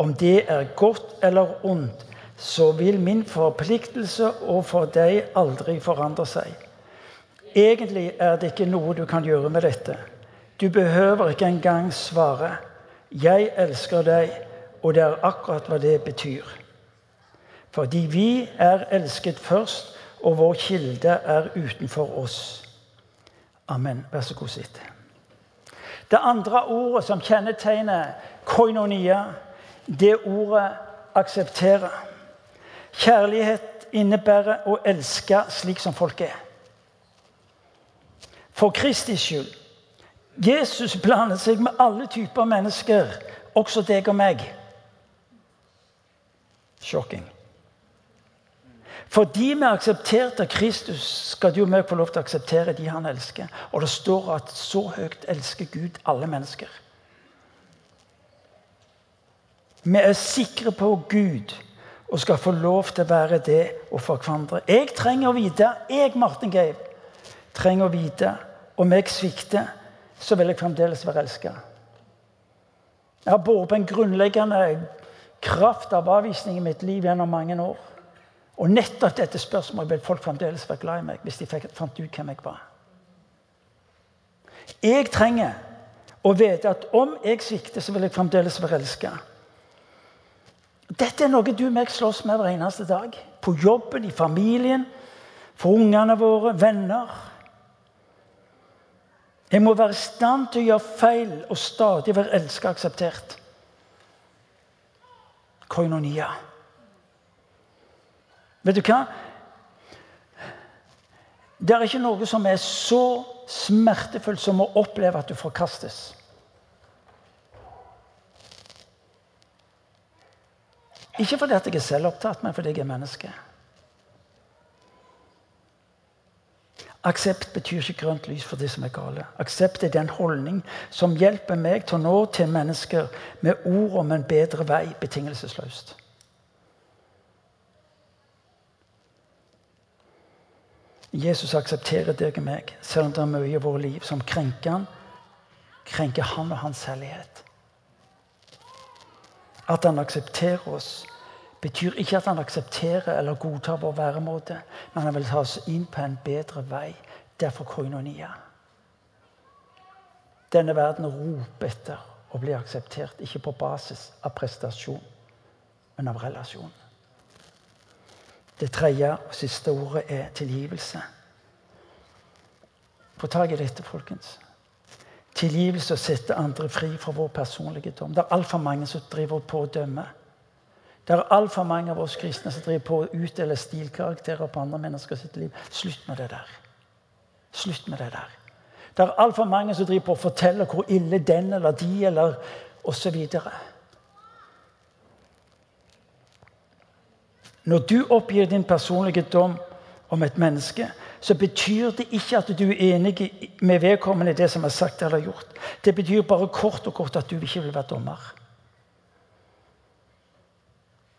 om det er godt eller ondt, så vil min forpliktelse overfor deg aldri forandre seg. Egentlig er det ikke noe du kan gjøre med dette. Du behøver ikke engang svare. Jeg elsker deg, og det er akkurat hva det betyr. Fordi vi er elsket først, og vår kilde er utenfor oss. Amen. Vær så god, sitt. Det andre ordet som kjennetegner koinonia, det ordet akseptere. Kjærlighet innebærer å elske slik som folk er. For Kristi skyld. Jesus blander seg med alle typer mennesker, også deg og meg. Shocking. Fordi vi aksepterte Kristus, skal du og meg få lov til å akseptere de han elsker. Og det står at så høyt elsker Gud alle mennesker. Vi er sikre på Gud og skal få lov til å være det og for hverandre. Jeg trenger å vite, jeg, Martin Geiv, trenger å vite om jeg svikter, så vil jeg fremdeles være elska. Jeg har båret på en grunnleggende kraft av avvisning i mitt liv gjennom mange år. Og nettopp dette spørsmålet vil folk fremdeles være glad i meg hvis de fant ut hvem jeg var. Jeg trenger å vite at om jeg svikter, så vil jeg fremdeles være elska. Dette er noe du og meg slåss med hver eneste dag. På jobben, i familien, for ungene våre, venner. Jeg må være i stand til å gjøre feil og stadig være elsket og akseptert. Koinonia. Vet du hva? Det er ikke noe som er så smertefullt som å oppleve at du forkastes. Ikke fordi jeg er selvopptatt, men fordi jeg er menneske. Aksept betyr ikke grønt lys for de som er gale. Aksept er den holdning som hjelper meg til å nå til mennesker med ord om en bedre vei, betingelsesløst. Jesus aksepterer deg og meg, selv om det er mye i vårt liv som krenker han, krenker han og hans hellighet. At han aksepterer oss, betyr ikke at han aksepterer eller godtar vår væremåte, men han vil ta oss inn på en bedre vei. Derfor koinonia. Denne verden roper etter å bli akseptert, ikke på basis av prestasjon, men av relasjon. Det tredje og siste ordet er tilgivelse. Få tak i dette, folkens. Tilgivelse å sette andre fri fra vår personlige dom. Det er altfor mange som driver på å dømme. Det er altfor mange av oss kristne som driver på å utdele stilkarakterer på andre mennesker sitt liv. Slutt med det der. Slutt med det der. Det er altfor mange som driver på å fortelle hvor ille den eller de eller osv. Når du oppgir din personlige dom om et menneske, så betyr det ikke at du er enig med vedkommende i det som er sagt eller gjort. Det betyr bare kort og kort at du ikke vil være dommer.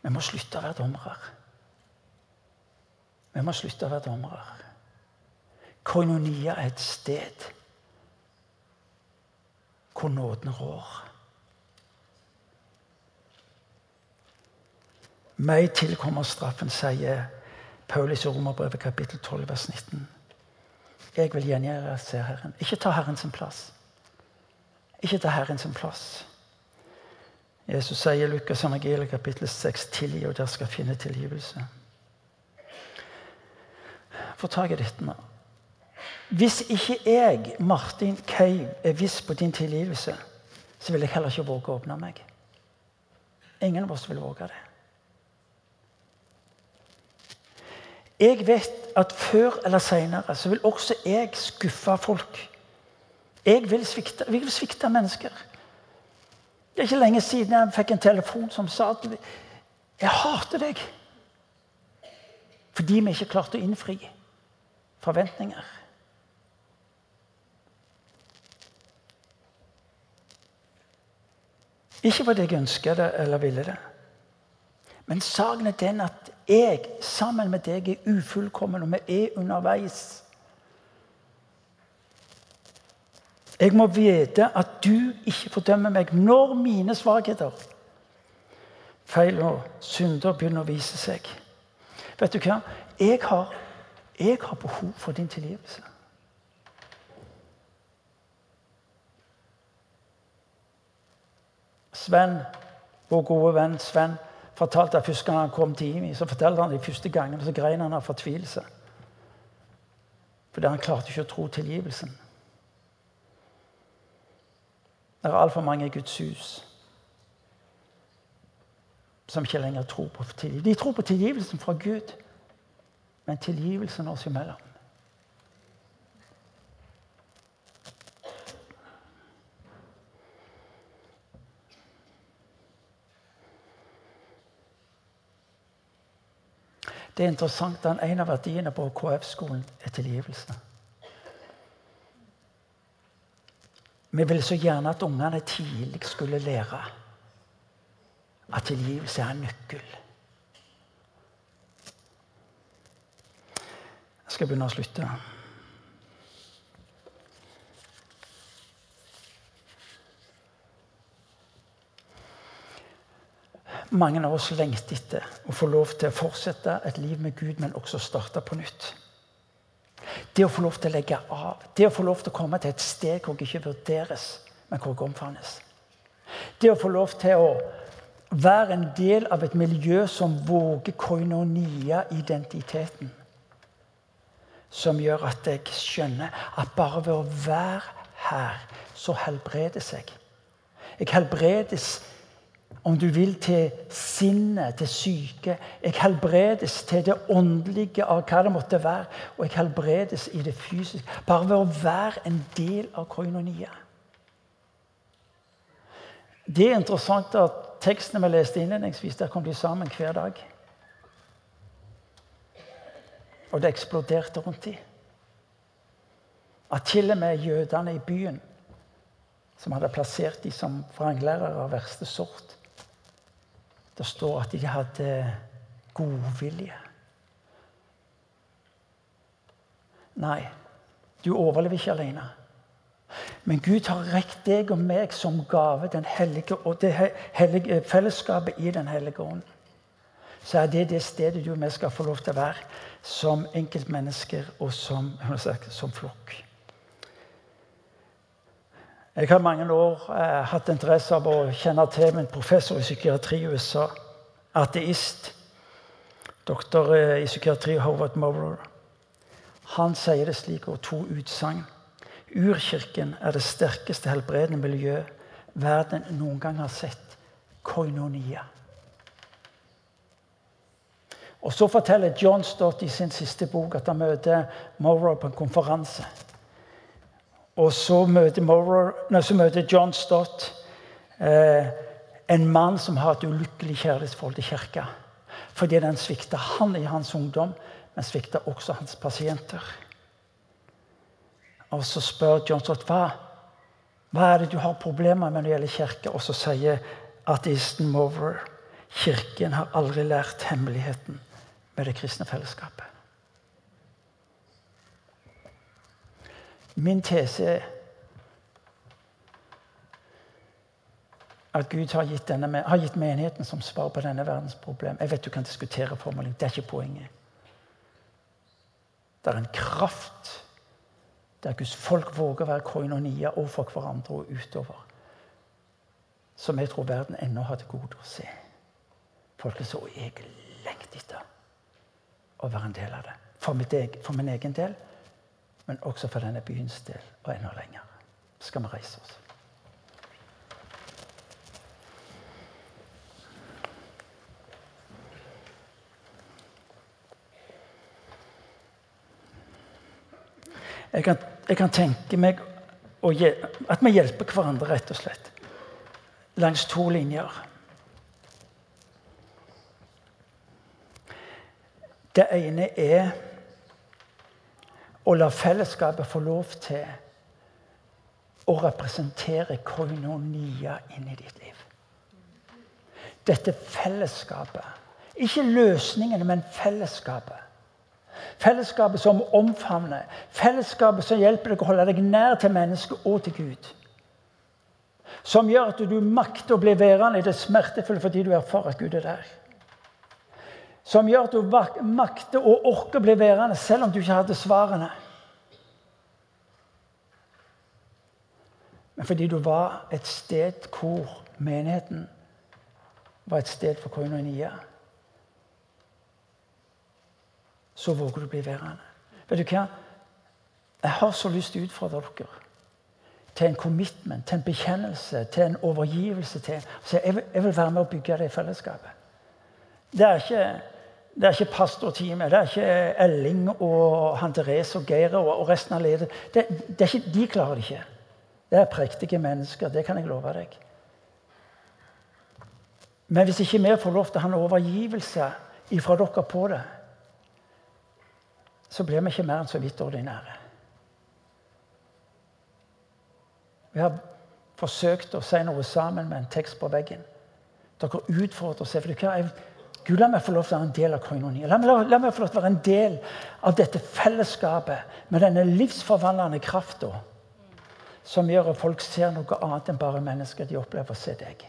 Vi må slutte å være dommere. Vi må slutte å være dommere. Koinonia er et sted hvor nåden rår. Meg tilkommer straffen, sier Paulus i Romerbrevet kapittel 12, vers 19. Jeg vil gjengjelde, ser Herren. Ikke ta Herren sin plass. Ikke ta Herren sin plass. Jesus sier i Lukas evangeliet kapittel 6 tilgi, og dere skal finne tilgivelse. Få tak i dette nå. Hvis ikke jeg, Martin Keiv, er viss på din tilgivelse, så vil jeg heller ikke våge å åpne meg. Ingen av oss vil våge det. Jeg vet at før eller seinere så vil også jeg skuffe folk. Jeg vil svikte, jeg vil svikte mennesker. Det er ikke lenge siden jeg fikk en telefon som sa at 'Jeg hater deg'. Fordi vi ikke klarte å innfri forventninger. Ikke fordi jeg ønsker det eller ville det. Men saken er den at jeg sammen med deg er ufullkommen, og vi er underveis. Jeg må vite at du ikke fordømmer meg når mine svakheter, feil og synder begynner å vise seg. Vet du hva? Jeg har, jeg har behov for din tilgivelse. Sven, vår gode venn Sven, fortalte at første gang han kom til Imi, så fortalte han de første gangene, så grein han av fortvilelse. Fordi han klarte ikke å tro tilgivelsen. Det er altfor mange i Guds hus som ikke lenger tror på tilgivelse. De tror på tilgivelsen fra Gud, men tilgivelsen oss imellom. Det er interessant at en av verdiene på KF-skolen er tilgivelse. Vi ville så gjerne at ungene tidlig skulle lære at tilgivelse er en nøkkel. Jeg skal begynne å slutte. Mange av oss lengter etter å få lov til å fortsette et liv med Gud, men også starte på nytt. Det å få lov til å legge av, det å få lov til å komme til et sted hvor jeg ikke vurderes, men hvor jeg omfavnes. Det å få lov til å være en del av et miljø som våger koinonia-identiteten. Som gjør at jeg skjønner at bare ved å være her, så helbredes jeg. Jeg helbredes, om du vil, til sinnet, til syke. Jeg helbredes til det åndelige av hva det måtte være. Og jeg helbredes i det fysiske. Bare ved å være en del av koinonia. Det er interessant at tekstene vi leste innledningsvis, der kom de sammen hver dag. Og det eksploderte rundt dem. At til og med jødene i byen, som hadde plassert dem som vranglærere av verste sort Det står at de hadde godvilje. Nei, du overlever ikke alene. Men Gud har rekt deg og meg som gave den hellige, og det hellige, fellesskapet i Den hellige ånd. Så er det det stedet du og vi skal få lov til å være som enkeltmennesker og som, som flokk. Jeg har i mange år eh, hatt interesse av å kjenne til min professor i psykiatri i USA. Ateist. Doktor eh, i psykiatri Howard Mower. Han sier det slik, og to utsagn. Urkirken er det sterkeste helbredende miljø verden noen gang har sett. Koinonia. Og Så forteller John Stott i sin siste bok at han møter Morrow på en konferanse. Og så møter, Morrow, nei, så møter John Stott eh, en mann som har et ulykkelig kjærlighetsforhold til kirka. Fordi den svikta han i hans ungdom, men svikta også hans pasienter. Og så spør John Stott hva, hva er det du har problemer med når det gjelder kirke. Og så sier ateisten Mover kirken har aldri lært hemmeligheten med det kristne fellesskapet. Min tese er at Gud har gitt, denne, har gitt, menigheten som svar på denne verdens problem. Jeg vet du kan diskutere formulering, det er ikke poenget. Det er en kraft der Guds folk våger å være koinonia overfor hverandre og utover. Som jeg tror verden ennå har til gode å se. Folkens, og jeg lengter etter å være en del av det. For, egen, for min egen del, men også for denne byens del, og enda lenger. Skal vi reise oss? Jeg kan, jeg kan tenke meg at vi hjelper hverandre, rett og slett. Langs to linjer. Det ene er å la fellesskapet få lov til å representere koinonia inn i ditt liv. Dette fellesskapet. Ikke løsningene, men fellesskapet. Fellesskapet som omfavner. Fellesskapet som hjelper deg å holde deg nær til mennesket og til Gud. Som gjør at du makter å bli værende i det smertefulle fordi du erfarer at Gud er der som gjør at du makter og orker å bli værende selv om du ikke hadde svarene. Men fordi du var et sted hvor menigheten var et sted for koinonia, så våger du bli værende. Vet du hva? Jeg har så lyst til å utfordre dere til en commitment, til en bekjennelse, til en overgivelse. til. Så jeg vil, jeg vil være med å bygge det i fellesskapet. Det er ikke det er ikke pastorteamet, det er ikke Elling og han Therese og Geir og resten av ledet. Det, det ikke, de klarer det ikke. Det er prektige mennesker, det kan jeg love deg. Men hvis ikke vi får lov til å ha en overgivelse ifra dere på det, så blir vi ikke mer enn så vidt ordinære. Vi har forsøkt å si noe sammen med en tekst på veggen. Dere utfordrer oss. For hva? Gud, la meg få lov til å være en del av koinonien. La, la, la, meg få lov til å være en del av dette fellesskapet med denne livsforvandlende krafta som gjør at folk ser noe annet enn bare mennesker. De opplever å se deg.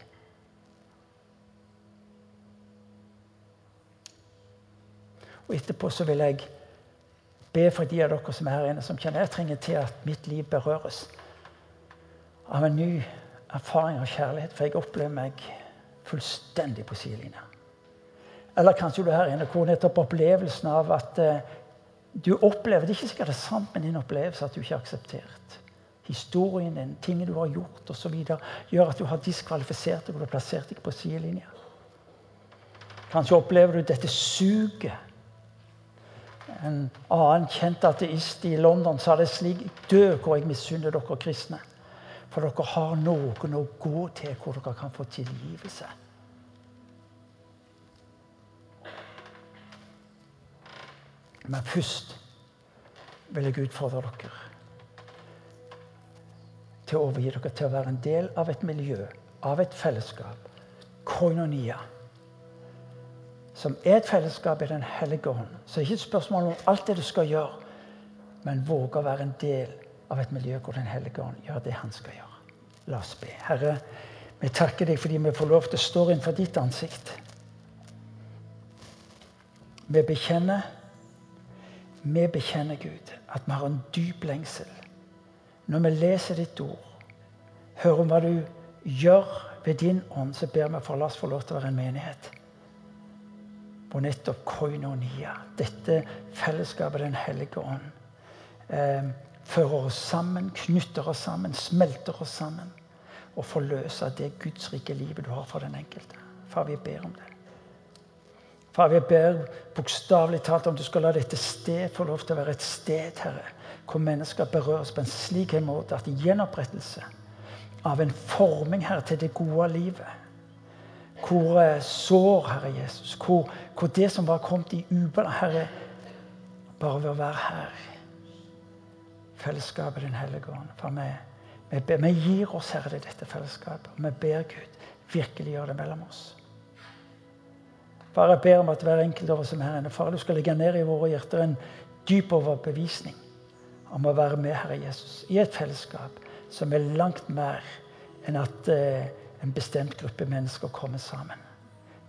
Og Etterpå så vil jeg be for de av dere som er her inne, som kjenner jeg trenger til at mitt liv berøres av en ny erfaring av kjærlighet. For jeg opplever meg fullstendig på sidelinja. Eller kanskje du er her inne hvor nettopp opplevelsen av at eh, du opplever Det er ikke sikkert det er sant men din opplevelse at du ikke er akseptert. Historien din, tingene du har gjort osv. gjør at du har diskvalifisert deg og du har plassert deg på sidelinja. Kanskje opplever du dette suget. En annen kjent ateist i London sa det slik Dø hvor jeg misunner dere kristne. For dere har noen å gå til hvor dere kan få tilgivelse. Men først vil jeg utfordre dere til å overgi dere til å være en del av et miljø, av et fellesskap, koinonia, som er et fellesskap i Den hellige ånd. Så det er ikke et spørsmål om alt det du skal gjøre, men våge å være en del av et miljø hvor Den hellige ånd gjør det han skal gjøre. La oss be. Herre, vi takker deg fordi vi får lov til å stå innenfor ditt ansikt. Vi bekjenner vi bekjenner, Gud, at vi har en dyp lengsel. Når vi leser ditt ord, hører om hva du gjør ved din ånd, så ber vi for la oss få lov til å være en menighet. Hvor nettopp koinonia, dette fellesskapet Den hellige ånd, eh, fører oss sammen, knytter oss sammen, smelter oss sammen. Og forløser det Guds rike livet du har for den enkelte. Far, vi ber om det. Far, vi ber bokstavelig talt om du skal la dette sted få lov til å være et sted, Herre, hvor mennesker berøres på en slik en måte at gjenopprettelse av en forming, her til det gode livet Hvor eh, sår, Herre Jesus, hvor, hvor det som var kommet i ubalanse, Herre, bare ved å være her Fellesskapet Den hellige ånd. For vi, vi, vi, gir oss, Herre, dette fellesskapet. Og vi ber Gud virkelig gjøre det mellom oss. Bare ber om at hver enkelt av oss som er her inne, far, du skal legge ned i våre hjerter en dyp overbevisning om å være med Herre Jesus i et fellesskap som er langt mer enn at eh, en bestemt gruppe mennesker kommer sammen.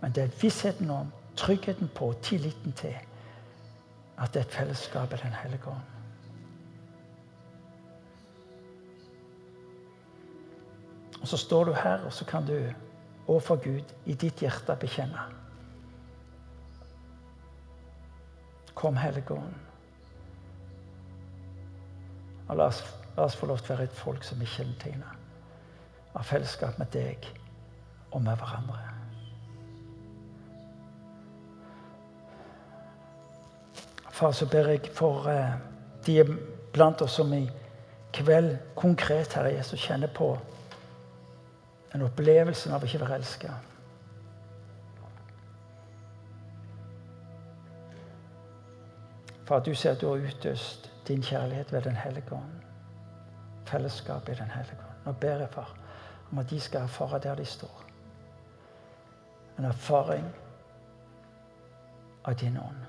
Men det er vissheten om, tryggheten på, tilliten til at det er et fellesskap er Den hellige ånd. Og så står du her, og så kan du overfor Gud i ditt hjerte bekjenne Kom, Hellige Ånd. Og la oss, la oss få lov til å være et folk som er kjennetegna av fellesskap med deg og med hverandre. Far, så ber jeg for eh, de blant oss som i kveld konkret, Herre Jesus, kjenner på den opplevelsen av å ikke være elska. For at du ser at du har utøst din kjærlighet ved Den hellige ånd. Fellesskap i Den hellige ånd. Nå ber jeg, far, om at de skal erfare der de står. En erfaring av din ånd.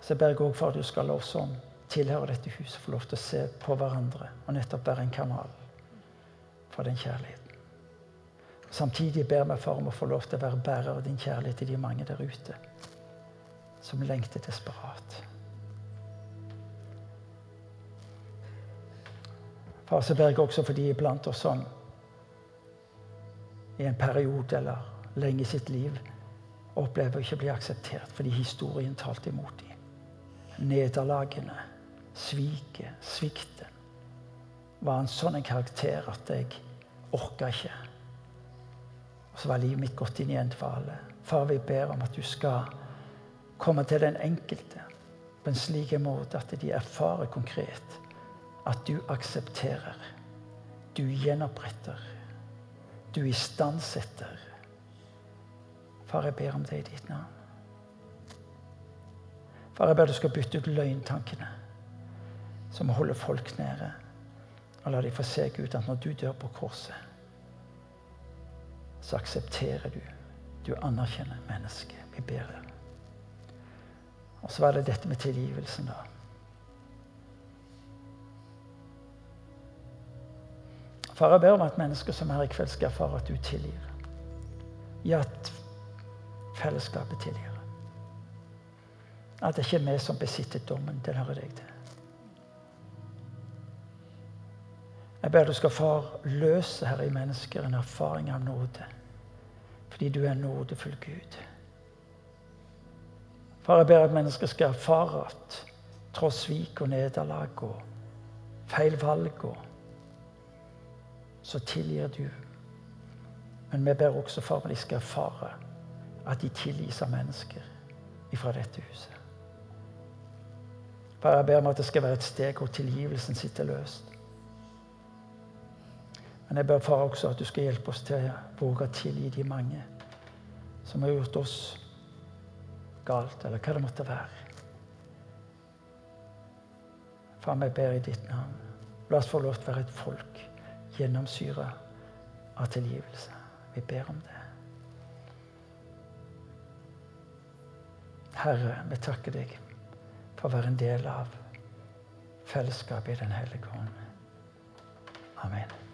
Så ber jeg òg for at du skal oss som tilhører dette huset, få lov til å se på hverandre og nettopp være en kanal for den kjærligheten. Samtidig ber vi for om å få lov til å være bærer av din kjærlighet til de mange der ute som lengter desperat. Far, så ber jeg også for de iblant oss som i en periode eller lenge i sitt liv opplever ikke å bli akseptert fordi historien talte imot dem. Nederlagene, sviket, svikten var en sånn karakter at jeg orka ikke. Og så var livet mitt gått inn i en dvale. Far, vi ber om at du skal komme til den enkelte på en slik måte at de erfarer konkret at du aksepterer, du gjenoppretter, du istandsetter. Far, jeg ber om det i ditt navn. Far, jeg ber du skal bytte ut løgntankene som holder folk nede. Og la dem få se Gud at når du dør på korset, så aksepterer du. Du anerkjenner mennesket. Vi ber deg. Og så var det dette med tilgivelsen, da. Far, jeg ber om at mennesker som her i kveld skal erfare at du tilgir. I at fellesskapet tilgir. At det ikke er vi som besitter dommen. Den hører deg til. Jeg ber du skal forløse her i mennesker en erfaring av nåde. Fordi du er en nådefull Gud. Far, jeg ber at mennesker skal erfare at tross svik og nederlag og feil valg og så tilgir du. Men vi ber også for at de skal erfare at de tilgis av mennesker fra dette huset. Far, jeg ber om at det skal være et steg hvor tilgivelsen sitter løst. Men jeg ber far også at du skal hjelpe oss til å våge å tilgi de mange som har gjort oss galt, eller hva det måtte være. Far, vi ber i ditt navn. La oss få lov til å være et folk gjennomsyra av tilgivelse. Vi ber om det. Herre, vi takker deg for å være en del av fellesskapet i Den hellige ånd. Amen.